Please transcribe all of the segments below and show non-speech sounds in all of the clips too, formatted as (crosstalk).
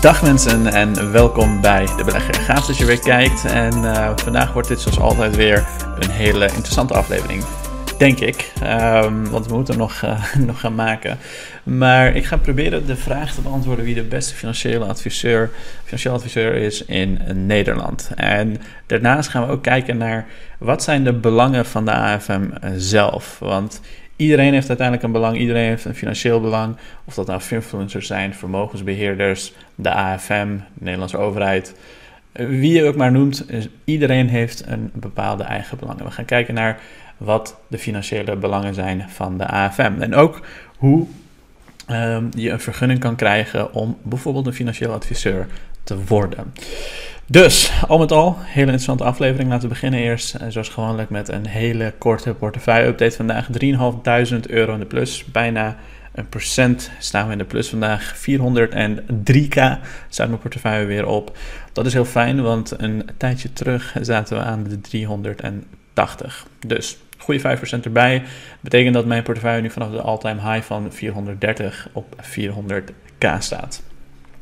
Dag mensen en welkom bij de Belegger. Gaaf dat je weer kijkt. En uh, vandaag wordt dit zoals altijd weer een hele interessante aflevering. Denk ik, um, want we moeten nog, uh, (laughs) nog gaan maken. Maar ik ga proberen de vraag te beantwoorden wie de beste financiële adviseur, financieel adviseur is in Nederland. En daarnaast gaan we ook kijken naar wat zijn de belangen van de AFM zelf. Want Iedereen heeft uiteindelijk een belang, iedereen heeft een financieel belang. Of dat nou influencers zijn, vermogensbeheerders, de AFM, de Nederlandse overheid. Wie je ook maar noemt, iedereen heeft een bepaalde eigen belangen. We gaan kijken naar wat de financiële belangen zijn van de AFM. En ook hoe um, je een vergunning kan krijgen om bijvoorbeeld een financieel adviseur te worden. Dus, al met al, hele interessante aflevering. Laten we beginnen eerst, eh, zoals gewoonlijk, met een hele korte portefeuille-update vandaag. 3.500 euro in de plus, bijna een procent staan we in de plus vandaag. 403k staat mijn portefeuille weer op. Dat is heel fijn, want een tijdje terug zaten we aan de 380. Dus, goede 5% erbij. Betekent dat mijn portefeuille nu vanaf de all-time high van 430 op 400k staat.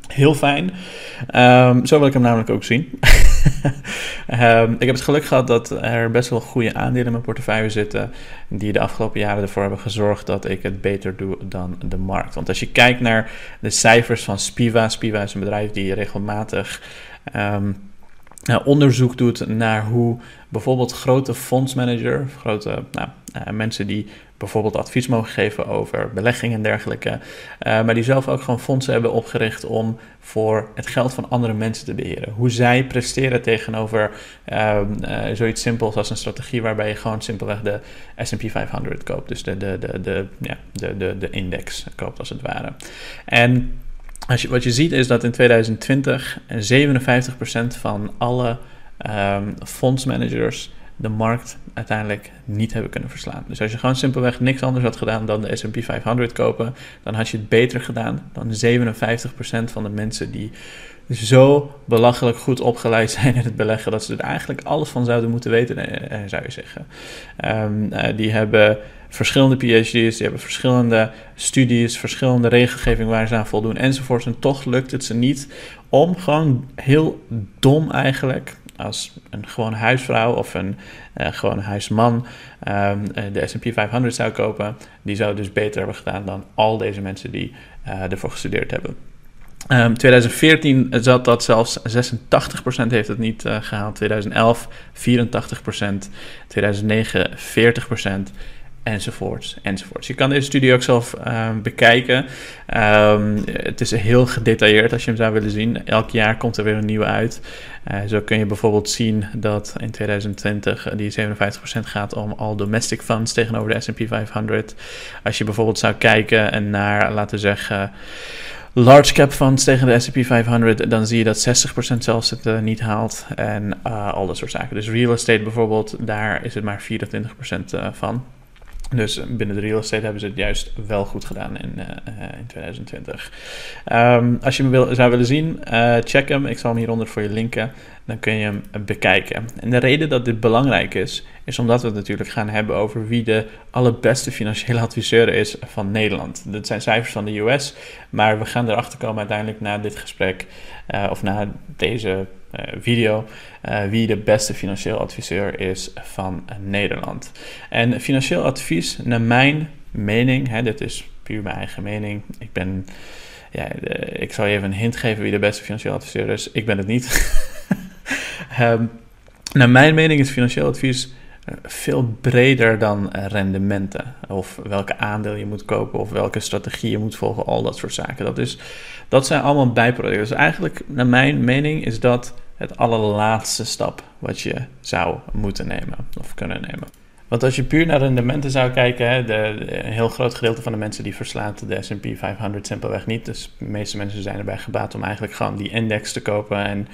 Heel fijn. Um, zo wil ik hem namelijk ook zien. um, (laughs) ik heb het geluk gehad dat er best wel goede aandelen in mijn portefeuille zitten. Die de afgelopen jaren ervoor hebben gezorgd dat ik het beter doe dan de markt. Want als je kijkt naar de cijfers van Spiva. Spiva is een bedrijf die regelmatig. Um, onderzoek doet naar hoe bijvoorbeeld grote fondsmanager, grote nou, uh, mensen die bijvoorbeeld advies mogen geven over beleggingen en dergelijke. Uh, maar die zelf ook gewoon fondsen hebben opgericht om voor het geld van andere mensen te beheren. Hoe zij presteren tegenover uh, zoiets simpels als een strategie waarbij je gewoon simpelweg de SP 500 koopt. Dus de, de, de, de, ja, de, de, de index koopt als het ware. En als je, wat je ziet is dat in 2020 57% van alle um, fondsmanagers de markt uiteindelijk niet hebben kunnen verslaan. Dus als je gewoon simpelweg niks anders had gedaan dan de SP 500 kopen, dan had je het beter gedaan dan 57% van de mensen die zo belachelijk goed opgeleid (laughs) zijn in het beleggen dat ze er eigenlijk alles van zouden moeten weten, eh, eh, zou je zeggen. Um, uh, die hebben verschillende PhD's, die hebben verschillende studies, verschillende regelgeving waar ze aan voldoen enzovoort. En toch lukt het ze niet om gewoon heel dom eigenlijk als een gewone huisvrouw of een uh, gewone huisman um, de S&P 500 zou kopen, die zou dus beter hebben gedaan dan al deze mensen die uh, ervoor gestudeerd hebben. Um, 2014 zat dat zelfs 86% heeft het niet gehaald. 2011 84%, 2009 40% enzovoorts, enzovoorts. Je kan deze studie ook zelf uh, bekijken. Um, het is heel gedetailleerd als je hem zou willen zien. Elk jaar komt er weer een nieuwe uit. Uh, zo kun je bijvoorbeeld zien dat in 2020 die 57% gaat om al domestic funds tegenover de S&P 500. Als je bijvoorbeeld zou kijken naar, laten we zeggen large cap funds tegen de S&P 500, dan zie je dat 60% zelfs het uh, niet haalt en al dat soort zaken. Dus real estate bijvoorbeeld, daar is het maar 24% uh, van. Dus binnen de real estate hebben ze het juist wel goed gedaan in, uh, in 2020. Um, als je hem wil, zou willen zien, check hem. Ik zal hem hieronder voor je linken. Dan kun je hem bekijken. En de reden dat dit belangrijk is, is omdat we het natuurlijk gaan hebben over wie de allerbeste financiële adviseur is van Nederland. Dat zijn cijfers van de US, maar we gaan erachter komen uiteindelijk na dit gesprek uh, of na deze uh, video wie de beste financieel adviseur is van Nederland. En financieel advies, naar mijn mening, hè, dit is puur mijn eigen mening. Ik ben, ja, ik zal je even een hint geven wie de beste financieel adviseur is. Ik ben het niet. (laughs) um, naar mijn mening is financieel advies veel breder dan rendementen. Of welke aandeel je moet kopen of welke strategie je moet volgen, al dat soort zaken. Dat, is, dat zijn allemaal bijproducten. Dus eigenlijk, naar mijn mening, is dat het allerlaatste stap wat je zou moeten nemen of kunnen nemen. Want als je puur naar rendementen zou kijken, de, een heel groot gedeelte van de mensen die verslaat de S&P 500 simpelweg niet. Dus de meeste mensen zijn erbij gebaat om eigenlijk gewoon die index te kopen en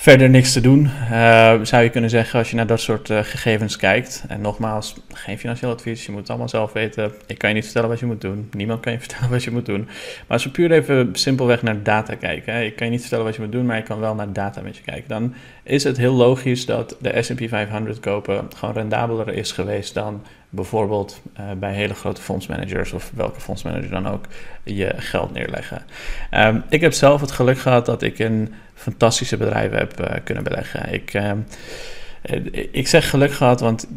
verder niks te doen, uh, zou je kunnen zeggen als je naar dat soort uh, gegevens kijkt. En nogmaals, geen financieel advies, je moet het allemaal zelf weten. Ik kan je niet vertellen wat je moet doen, niemand kan je (laughs) vertellen wat je moet doen. Maar als we puur even simpelweg naar data kijken, hè, ik kan je niet vertellen wat je moet doen, maar ik kan wel naar data met je kijken. Dan is het heel logisch dat de S&P 500 kopen gewoon rendabeler is geweest dan bijvoorbeeld uh, bij hele grote fondsmanagers of welke fondsmanager dan ook je geld neerleggen. Um, ik heb zelf het geluk gehad dat ik in fantastische bedrijven heb uh, kunnen beleggen. Ik, uh, ik zeg geluk gehad, want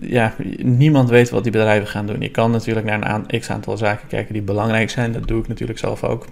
ja, niemand weet wat die bedrijven gaan doen. Je kan natuurlijk naar een x aantal zaken kijken die belangrijk zijn. Dat doe ik natuurlijk zelf ook.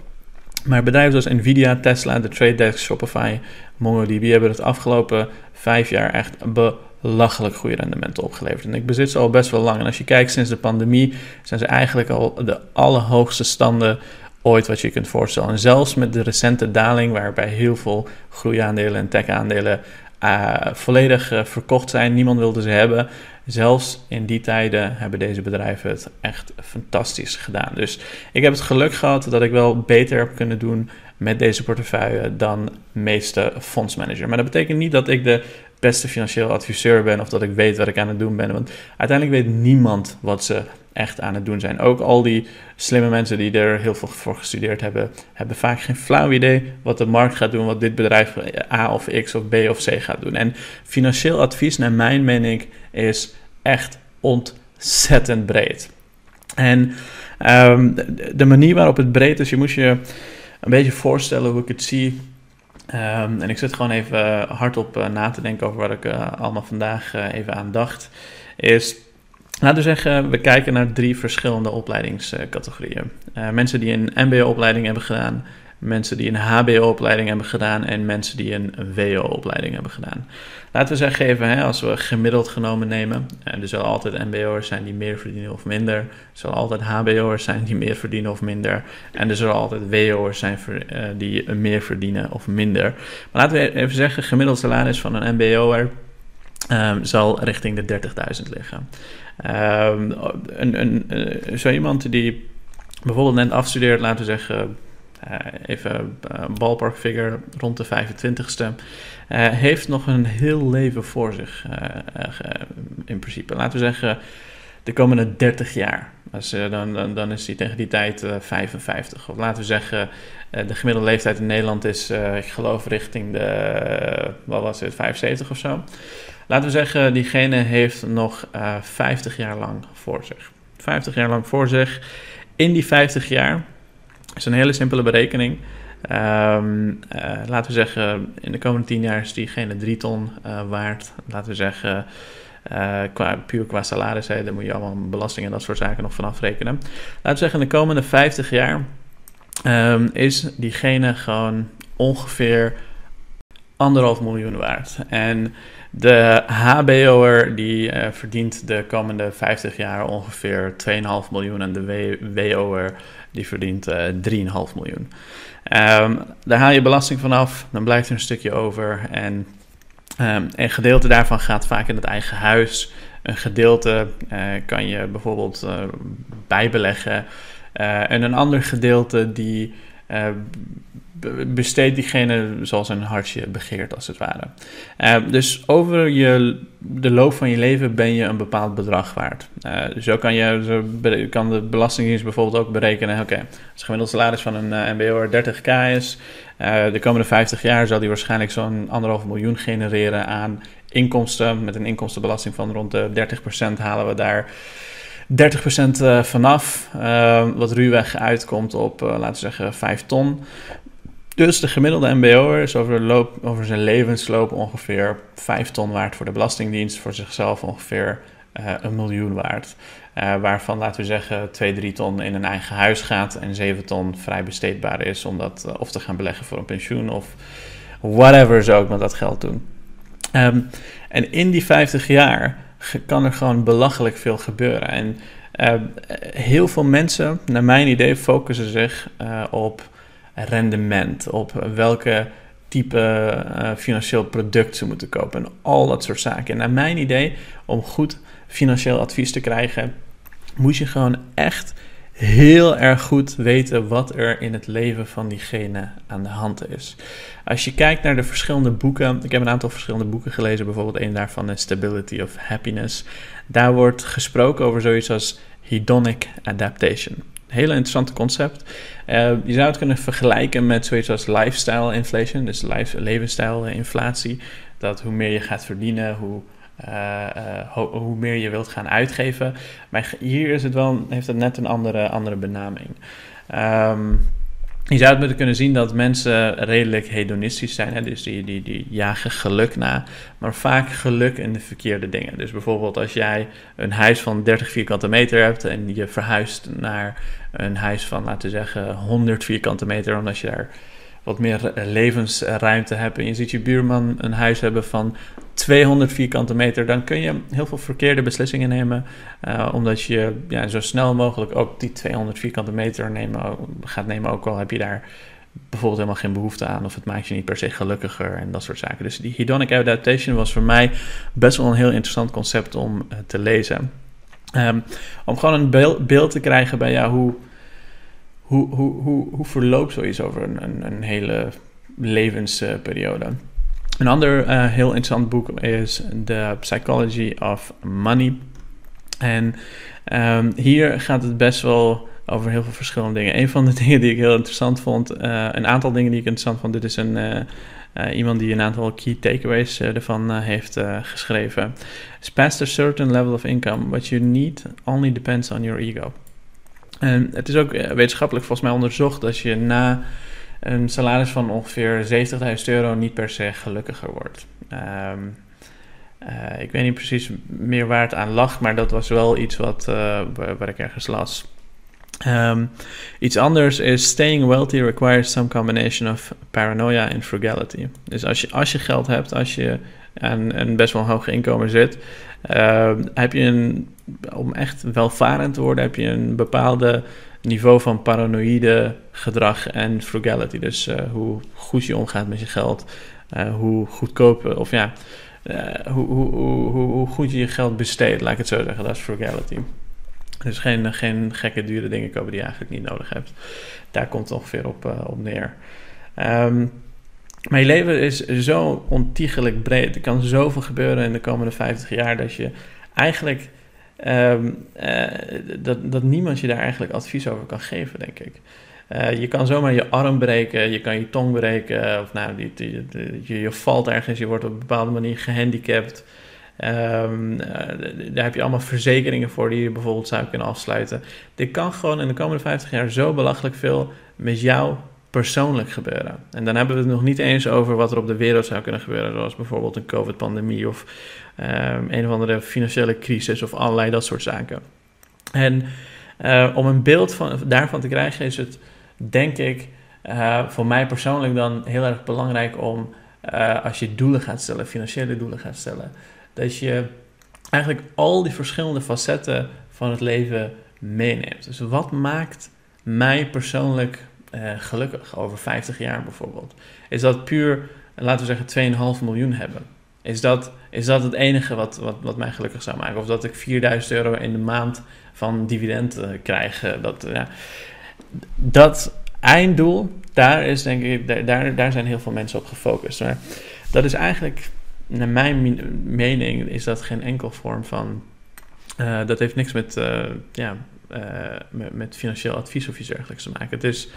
Maar bedrijven zoals Nvidia, Tesla, de Trade Desk, Shopify, MongoDB hebben het afgelopen vijf jaar echt belachelijk goede rendementen opgeleverd. En ik bezit ze al best wel lang. En als je kijkt sinds de pandemie, zijn ze eigenlijk al de allerhoogste standen ooit wat je kunt voorstellen. En zelfs met de recente daling, waarbij heel veel groeiaandelen en tech-aandelen uh, volledig uh, verkocht zijn, niemand wilde ze hebben. Zelfs in die tijden hebben deze bedrijven het echt fantastisch gedaan. Dus ik heb het geluk gehad dat ik wel beter heb kunnen doen met deze portefeuille dan meeste fondsmanager. Maar dat betekent niet dat ik de beste financieel adviseur ben of dat ik weet wat ik aan het doen ben. Want uiteindelijk weet niemand wat ze echt aan het doen zijn. Ook al die slimme mensen die er heel veel voor gestudeerd hebben, hebben vaak geen flauw idee wat de markt gaat doen, wat dit bedrijf A of X of B of C gaat doen. En financieel advies, naar mijn mening, is echt ontzettend breed. En um, de, manier waarop het breed is, je moet je een beetje voorstellen hoe ik het zie. Um, en ik zit gewoon even hardop uh, na te denken over wat ik uh, allemaal vandaag uh, even aan dacht. Is Laten we zeggen, we kijken naar drie verschillende opleidingscategorieën. Mensen die een MBO-opleiding hebben gedaan, mensen die een HBO-opleiding hebben gedaan en mensen die een WO-opleiding hebben gedaan. Laten we zeggen even, hè, als we gemiddeld genomen nemen, uh, er zullen altijd MBO'ers zijn die meer verdienen of minder, er zullen altijd HBO'ers zijn die meer verdienen of minder, en er zullen altijd WO'ers zijn uh, die meer verdienen of minder. Maar laten we even zeggen, gemiddeld salaris van een MBO'er um, zal richting de 30.000 liggen. Um, een, een, uh, zo iemand die bijvoorbeeld net afstudeert, laten we zeggen, even uh, ballpark figure rond de 25ste, heeft nog een heel leven voor zich in principe. Laten we zeggen, de komende 30 jaar. Dus, dan, dan, dan, is hij tegen die tijd 55. Of laten we zeggen, de gemiddelde leeftijd in Nederland is, ik geloof, richting de, wat was het, 75 of zo. Laten we zeggen, diegene heeft nog uh, eh, 50 jaar lang voor zich. 50 jaar lang voor zich. In die 50 jaar is een hele simpele berekening. Um, uh, laten we zeggen, in de komende 10 jaar is diegene 3 ton uh, waard. Laten we zeggen, qua, puur qua salaris, daar moet je allemaal belasting en dat soort zaken nog vanaf rekenen. Laten we zeggen, in de komende 50 jaar um, is diegene gewoon ongeveer anderhalf miljoen waard. En de HBO'er die uh, verdient de komende 50 jaar ongeveer 2,5 miljoen en de WO'er die verdient uh, eh, 3,5 miljoen. Um, daar haal je belasting vanaf, dan blijft er een stukje over en um, een gedeelte daarvan gaat vaak in het eigen huis. Een gedeelte uh, kan je bijvoorbeeld bijbeleggen en een ander gedeelte die besteedt diegene zoals een hartje begeert, als het ware. Uh, dus over je, de loop van je leven ben je een bepaald bedrag waard. Uh, zo kan, je, zo kan de Belastingdienst bijvoorbeeld ook berekenen: oké, okay, als gemiddeld salaris van een uh, MBO'er 30k is, de komende 50 jaar zal die waarschijnlijk zo'n anderhalf miljoen genereren aan inkomsten. Met een inkomstenbelasting van rond de 30% halen we daar. 30% vanaf, wat ruwweg uitkomt op, laten we zeggen, 5 ton. Dus de gemiddelde MBO'er is over, over zijn levensloop ongeveer 5 ton waard voor de Belastingdienst, voor zichzelf ongeveer uh, een miljoen waard. Uh, waarvan, laten we zeggen, 2, 3 ton in een eigen huis gaat en 7 ton vrij besteedbaar is om dat uh, of te gaan beleggen voor een pensioen of whatever ze ook met dat geld doen. Um, en in die 50 jaar kan er gewoon belachelijk veel gebeuren. En heel veel mensen, naar mijn idee, focussen zich op rendement, op welke type uh, financieel product ze moeten kopen en al dat soort zaken. En naar mijn idee, om goed financieel advies te krijgen, moet je gewoon echt heel erg goed weten wat er in het leven van diegene aan de hand is. Als je kijkt naar de verschillende boeken, ik heb een aantal verschillende boeken gelezen, bijvoorbeeld een daarvan is Stability of Happiness. Daar wordt gesproken over zoiets als hedonic adaptation hele interessante concept. Uh, je zou het kunnen vergelijken met zoiets als lifestyle inflation, dus life, levensstijl inflatie. Dat hoe meer je gaat verdienen, hoe hoe meer je wilt gaan uitgeven. Maar hier is het wel, heeft het net een andere, andere benaming. Um, je zou het moeten kunnen zien dat mensen redelijk hedonistisch zijn. Hè? Dus die, die, die jagen geluk na. Maar vaak geluk in de verkeerde dingen. Dus bijvoorbeeld als jij een huis van 30 vierkante meter hebt. En je verhuist naar een huis van, laten we zeggen, 100 vierkante meter. Omdat je daar wat meer levensruimte hebt. En je ziet je buurman een huis hebben van 200 vierkante meter, dan kun je heel veel verkeerde beslissingen nemen. Uh, omdat je ja, zo snel mogelijk ook die 200 vierkante meter nemen, gaat nemen. Ook al heb je daar bijvoorbeeld helemaal geen behoefte aan. Of het maakt je niet per se gelukkiger en dat soort zaken. Dus die hedonic adaptation was voor mij best wel een heel interessant concept om uh, te lezen. Um, om gewoon een beeld, beeld te krijgen bij jou hoe, hoe, hoe, hoe, hoe verloopt zoiets over een, een, een hele levensperiode. Een ander uh, heel interessant boek is The Psychology of Money. En um, hier gaat het best wel over heel veel verschillende dingen. Een van de (laughs) dingen die ik heel interessant vond, uh, een aantal dingen die ik interessant vond, dit is een, uh, iemand die een aantal key takeaways ervan heeft geschreven. It's past a certain level of income, what you need only depends on your ego. Het is ook wetenschappelijk volgens mij onderzocht dat je na een salaris van ongeveer 70.000 euro niet per se gelukkiger wordt. Ehm, eh, ik weet niet precies meer waar het aan lag, maar dat was wel iets wat, uh, waar, ik ergens las. Ehm, iets anders is staying wealthy requires some combination of paranoia and frugality. Dus als je, als je geld hebt, als je aan een best wel hoog inkomen zit, ehm, heb je een, om echt welvarend te worden, heb je een bepaalde niveau van paranoïde gedrag en frugality. Dus uh, hoe goed je omgaat met je geld, uh, hoe goedkoop, of ja, hoe, hoe, hoe, hoe, goed je je geld besteedt, laat ik het zo zeggen. Dat is frugality. Dus geen, geen gekke dure dingen kopen die je eigenlijk niet nodig hebt. Daar komt het ongeveer op, op neer. Um, je leven is zo ontiegelijk breed. Er kan zoveel gebeuren in de komende 50 jaar dat je eigenlijk Um, uh, dat, dat niemand je daar eigenlijk advies over kan geven, denk ik. Uh, je kan zomaar je arm breken, je kan je tong breken, of nou, die, je, je valt ergens, je wordt op een bepaalde manier gehandicapt. Um, uh, daar heb je allemaal verzekeringen voor die je bijvoorbeeld zou kunnen afsluiten. Dit kan gewoon in de komende 50 jaar zo belachelijk veel met jou persoonlijk gebeuren. En dan hebben we het nog niet eens over wat er op de wereld zou kunnen gebeuren, zoals bijvoorbeeld een COVID-pandemie of um, een of andere financiële crisis of allerlei dat soort zaken. En uh, om een beeld van, daarvan te krijgen is het, denk ik, uh, voor mij persoonlijk dan heel erg belangrijk om, uh, als je doelen gaat stellen, financiële doelen gaat stellen, dat je eigenlijk al die verschillende facetten van het leven meeneemt. Dus wat maakt mij persoonlijk uh, gelukkig over 50 jaar bijvoorbeeld? Is dat puur, laten we zeggen, 2,5 miljoen hebben? Is dat, is dat het enige wat, wat, wat mij gelukkig zou maken? Of dat ik 4000 euro in de maand van dividend uh, krijg? Uh, dat, ja. dat einddoel, daar, is, denk ik, daar, daar zijn heel veel mensen op gefocust. Maar dat is eigenlijk, naar mijn mening, is dat geen enkel vorm van. dat heeft niks met ja, met, met, financieel advies of iets dergelijks te maken. Is,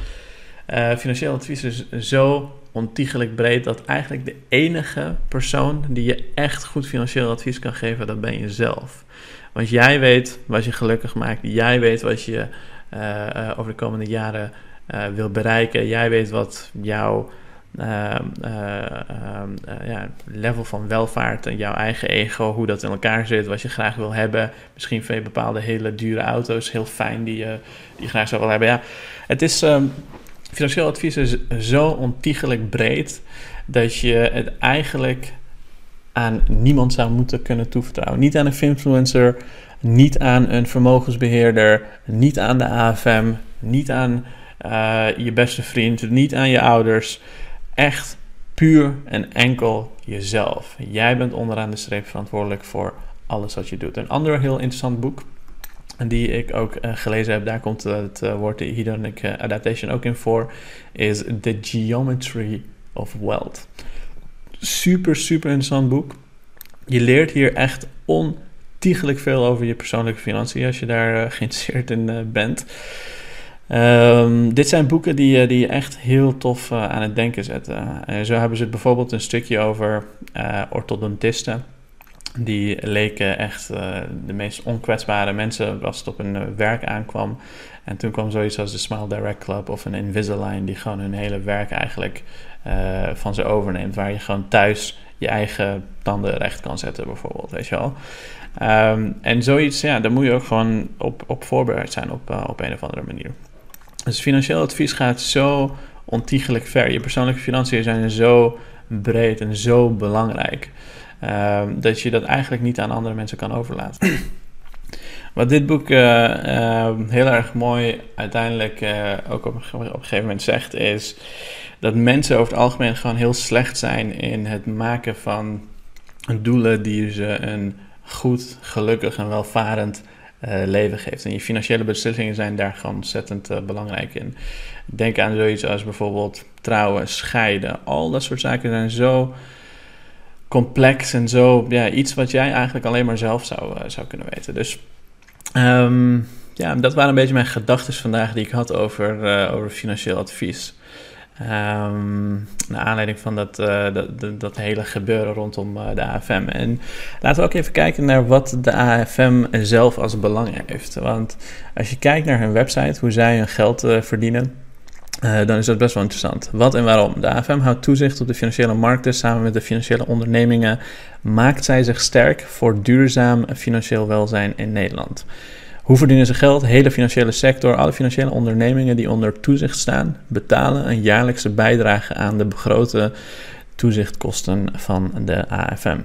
uh, financieel advies is zo ontiegelijk breed dat eigenlijk de enige persoon die je echt goed financieel advies kan geven, dat ben je zelf. Want jij weet wat je gelukkig maakt, jij weet wat je uh, over de komende jaren wil bereiken, jij weet wat jouw uh, uh, ja, level van welvaart en jouw eigen ego, hoe dat in elkaar zit, wat je graag wil hebben. Misschien vind je bepaalde hele dure auto's heel fijn die je, die graag zou willen hebben. Ja, het is, um, financieel advies is zo ontiegelijk breed dat je het eigenlijk aan niemand zou moeten kunnen toevertrouwen. Niet aan een influencer, niet aan een vermogensbeheerder, niet aan de AFM, niet aan uh, je beste vriend, niet aan je ouders echt puur en enkel jezelf. Jij bent onderaan de streep verantwoordelijk voor alles wat je doet. Een ander heel interessant boek die ik ook uh, gelezen heb, daar komt het uh, woord hedonic adaptation ook in voor, is The Geometry of Wealth. Super, super interessant boek. Je leert hier echt ontiegelijk veel over je persoonlijke financiën als je daar geïnteresseerd in bent. Um, dit zijn boeken die, die je echt heel tof uh, aan het denken zetten. Uh, zo hebben ze bijvoorbeeld een stukje over orthodontisten. die leken echt de meest onkwetsbare mensen als het op hun werk aankwam. En toen kwam zoiets als de Smile Direct Club of een Invisalign, die gewoon hun hele werk eigenlijk van ze overneemt. Waar je gewoon thuis je eigen tanden recht kan zetten, bijvoorbeeld. Weet je wel. Um, en zoiets, ja, daar moet je ook gewoon op, op voorbereid zijn op, op een of andere manier. Dus financieel advies gaat zo ontiegelijk ver. Je persoonlijke financiën zijn zo breed en zo belangrijk. Uh, dat je dat eigenlijk niet aan andere mensen kan overlaten. (clears throat) Wat dit boek uh, uh, heel erg mooi uiteindelijk uh, ook op, op, een gegeven moment zegt, is dat mensen over het algemeen gewoon heel slecht zijn in het maken van doelen die ze een goed, gelukkig en welvarend leven geeft. En je financiële beslissingen zijn daar gewoon ontzettend belangrijk in. Denk aan zoiets als bijvoorbeeld trouwen, scheiden. Al dat soort zaken zijn zo complex en zo ja, iets wat jij eigenlijk alleen maar zelf zou, zou kunnen weten. Dus Um, ja, dat waren een beetje mijn gedachten vandaag die ik had over, over financieel advies. Um, naar aanleiding van dat, uh, dat, dat, hele gebeuren rondom uh, de AFM. En laten we ook even kijken naar wat de AFM zelf als belang heeft. Want als je kijkt naar hun website, hoe zij hun geld verdienen, uh, dan is dat best wel interessant. Wat en waarom? De AFM houdt toezicht op de financiële markten. Samen met de financiële ondernemingen maakt zij zich sterk voor duurzaam financieel welzijn in Nederland. Hoe verdienen ze geld? Hele financiële sector, alle financiële ondernemingen die onder toezicht staan, betalen een jaarlijkse bijdrage aan de begrote toezichtkosten van de AFM.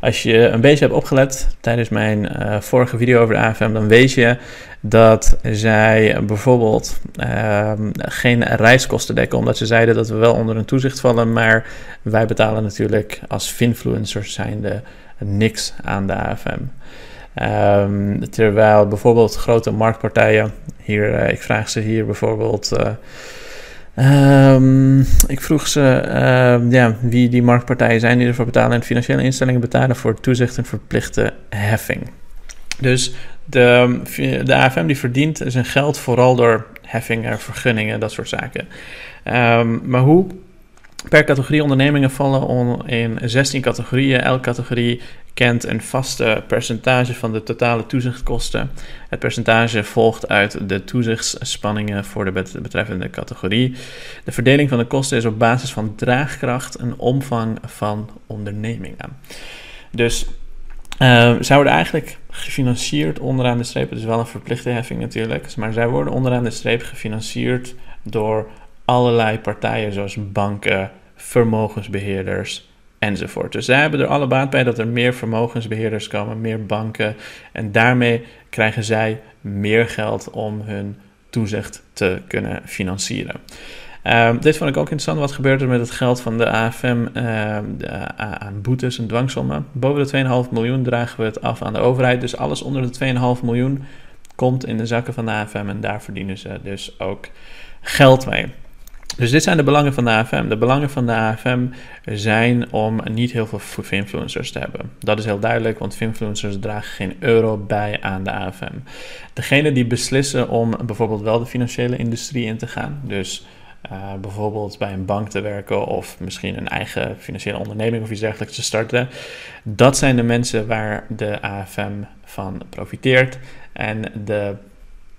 Als je een beetje hebt opgelet tijdens mijn uh, vorige video over de AFM, dan weet je dat zij bijvoorbeeld uh, geen reiskosten dekken, omdat ze zeiden dat we wel onder een toezicht vallen, maar wij betalen natuurlijk als finfluencers zijnde niks aan de AFM. Um, ehm, terwijl bijvoorbeeld grote marktpartijen, hier, uh, ik vraag ze hier bijvoorbeeld. Uh, Um, ik vroeg ze uh, ja, wie die marktpartijen zijn die ervoor betalen. En financiële instellingen betalen voor toezicht en verplichte heffing. Dus de, de AFM die verdient zijn geld vooral door heffingen, vergunningen, dat soort zaken. Um, maar hoe per categorie ondernemingen vallen in 16 categorieën. Elke categorie kent een vaste percentage van de totale toezichtkosten. Het percentage volgt uit de toezichtsspanningen voor de betreffende categorie. De verdeling van de kosten is op basis van draagkracht en omvang van ondernemingen. Dus uh, zij worden eigenlijk gefinancierd onderaan de streep. Het is wel een verplichte heffing natuurlijk. Maar zij worden onderaan de streep gefinancierd door allerlei partijen zoals banken, vermogensbeheerders Dus zij hebben er alle baat bij dat er meer vermogensbeheerders komen, meer banken. En daarmee krijgen zij meer geld om hun toezicht te kunnen financieren. Um, dit vond ik ook interessant. Wat gebeurt er met het geld van de AFM ehm, aan boetes en dwangsommen? Boven de 2,5 miljoen dragen we het af aan de overheid. Dus alles onder de 2,5 miljoen komt in de zakken van de AFM en daar verdienen ze dus ook geld mee. Dus dit zijn de belangen van de AFM. De belangen van de AFM zijn om niet heel veel influencers te hebben. Dat is heel duidelijk, want influencers dragen geen euro bij aan de AFM. Degene die beslissen om bijvoorbeeld wel de financiële industrie in te gaan, dus uh, bijvoorbeeld bij een bank te werken of misschien een eigen financiële onderneming of iets dergelijks te starten. Dat zijn de mensen waar de AFM van profiteert en de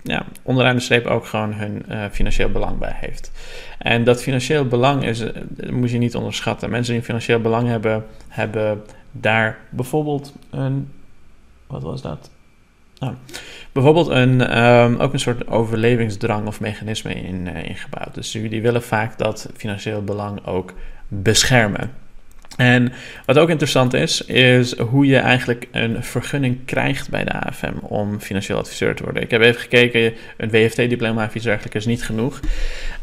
ja, onderaan de streep ook gewoon hun uh, financieel belang bij heeft. En dat financieel belang is, uh, moet je niet onderschatten. Mensen die een financieel belang hebben, hebben daar bijvoorbeeld een. Wat was dat? Nou, bijvoorbeeld een, um, ook een soort overlevingsdrang of mechanisme in, uh, ingebouwd. Dus die willen vaak dat financieel belang ook beschermen. En wat ook interessant is, is hoe je eigenlijk een vergunning krijgt bij de AFM om financieel adviseur te worden. Ik heb even gekeken, een WFT-diploma of is niet genoeg.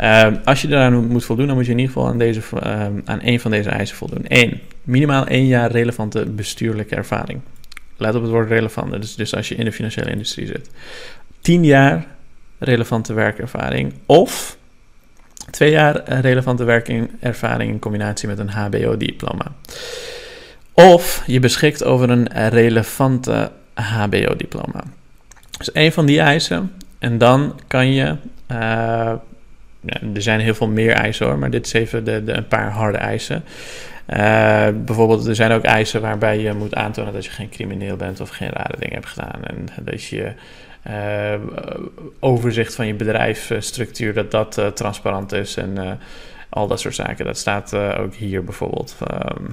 Uh, als je daaraan moet voldoen, dan moet je in ieder geval aan, deze, uh, aan één van deze eisen voldoen. Eén, minimaal één jaar relevante bestuurlijke ervaring. Let op het woord relevante, dus, dus als je in de financiële industrie zit. Tien jaar relevante werkervaring of Twee jaar relevante werkervaring in combinatie met een HBO-diploma. Of je beschikt over een relevante HBO-diploma. Dus een van die eisen. En dan kan je. Ja, er zijn heel veel meer eisen hoor, maar dit is even de, de, een paar harde eisen. bijvoorbeeld, er zijn ook eisen waarbij je moet aantonen dat je geen crimineel bent of geen rare dingen hebt gedaan. En dat je overzicht van je bedrijfsstructuur, dat dat transparant is en al dat soort zaken. Dat staat ook hier bijvoorbeeld. Ehm,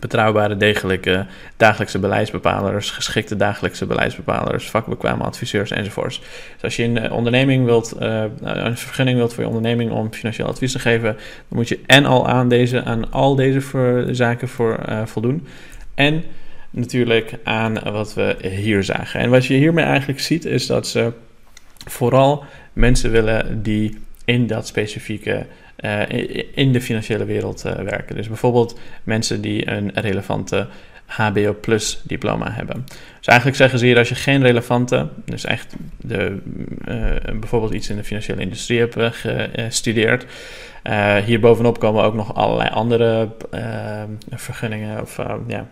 betrouwbare, degelijke dagelijkse beleidsbepalers, geschikte dagelijkse beleidsbepalers, vakbekwame adviseurs enzovoorts. Dus als je een onderneming wilt, een vergunning wilt voor je onderneming om financieel advies te geven, dan moet je en al aan, deze, aan al deze zaken voor, voldoen. En natuurlijk aan wat we hier zagen. En wat je hiermee eigenlijk ziet, is dat ze vooral mensen willen die in dat specifieke uh, in de financiële wereld uh, werken. Dus bijvoorbeeld mensen die een relevante HBO plus diploma hebben. Dus eigenlijk zeggen ze hier als je geen relevante, dus echt de, uh, bijvoorbeeld iets in de financiële industrie hebt gestudeerd. Uh, hier bovenop komen ook nog allerlei andere vergunningen of ja,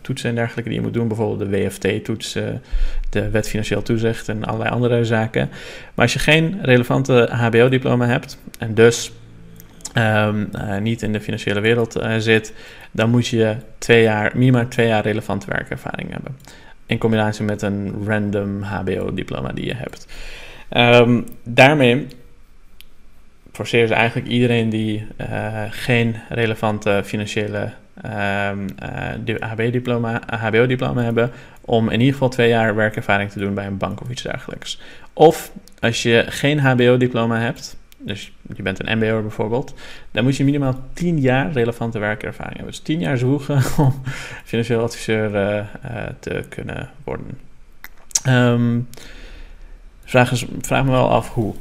toetsen en dergelijke die je moet doen. Bijvoorbeeld de WFT-toets, de Wet Financieel Toezicht en allerlei andere zaken. Maar als je geen relevante HBO-diploma hebt en dus uh, niet in de financiële wereld zit, dan moet je twee jaar, minimaal twee jaar relevante werkervaring hebben. In combinatie met een random HBO-diploma die je hebt. Um, daarmee forceren ze eigenlijk iedereen die uh, geen relevante financiële HBO-diploma HBO hebben, om in ieder geval twee jaar werkervaring te doen bij een bank of iets dergelijks. Of als je geen HBO-diploma hebt, dus je bent een MBO bijvoorbeeld, dan moet je minimaal 10 jaar relevante werkervaring hebben. Dus 10 jaar zoeken (laughs) om financieel adviseur uh, te kunnen worden. Um, vraag, vraag me wel af hoe.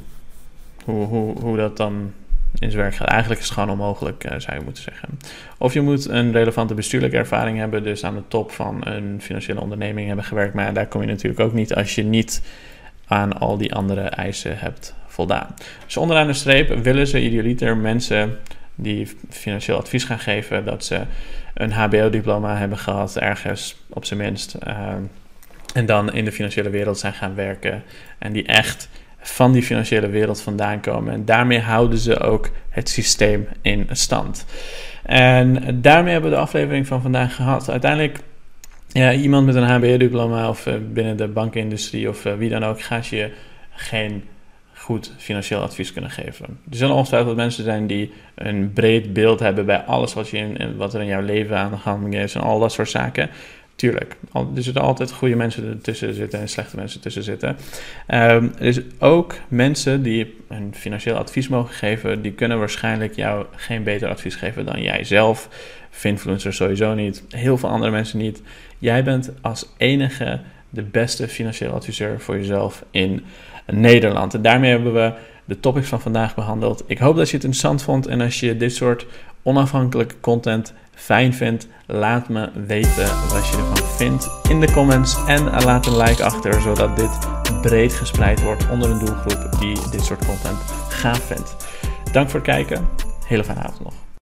Hoe, hoe, hoe dat dan in zijn werk gaat. Eigenlijk is het gewoon onmogelijk, uh, zou je moeten zeggen. Of je moet een relevante bestuurlijke ervaring hebben, dus aan de top van een financiële onderneming hebben gewerkt. Maar daar kom je natuurlijk ook niet als je niet aan al die andere eisen hebt voldaan. Dus onderaan de streep willen ze idealiter mensen die financieel advies gaan geven, dat ze een HBO-diploma hebben gehad, ergens op zijn minst. Ehm, en dan in de financiële wereld zijn gaan werken. En die echt van die financiële wereld vandaan komen. En daarmee houden ze ook het systeem in stand. En daarmee hebben we de aflevering van vandaag gehad. Uiteindelijk, ja, iemand met een HBO-diploma of uh, binnen de bankindustrie of uh, wie dan ook, gaat je geen goed financieel advies kunnen geven. Er zullen ongetwijfeld mensen zijn die een breed beeld hebben bij alles wat, je in, wat er in jouw leven aan de gang is en al dat soort zaken. Tuurlijk, er zullen altijd goede mensen tussen zitten en slechte mensen tussen zitten. Um, er is ook mensen die een financieel advies mogen geven, die kunnen waarschijnlijk jou geen beter advies geven dan jij zelf. Finfluencers sowieso niet, heel veel andere mensen niet. Jij bent als enige de beste financieel adviseur voor jezelf in Nederland. En daarmee hebben we de topics van vandaag behandeld. Ik hoop dat je het interessant vond en als je dit soort onafhankelijke content fijn vindt, laat me weten wat je ervan vindt in de comments en laat een like achter zodat dit breed gespreid wordt onder een doelgroep die dit soort content gaaf vindt. Dank voor het kijken. Hele fijne avond nog.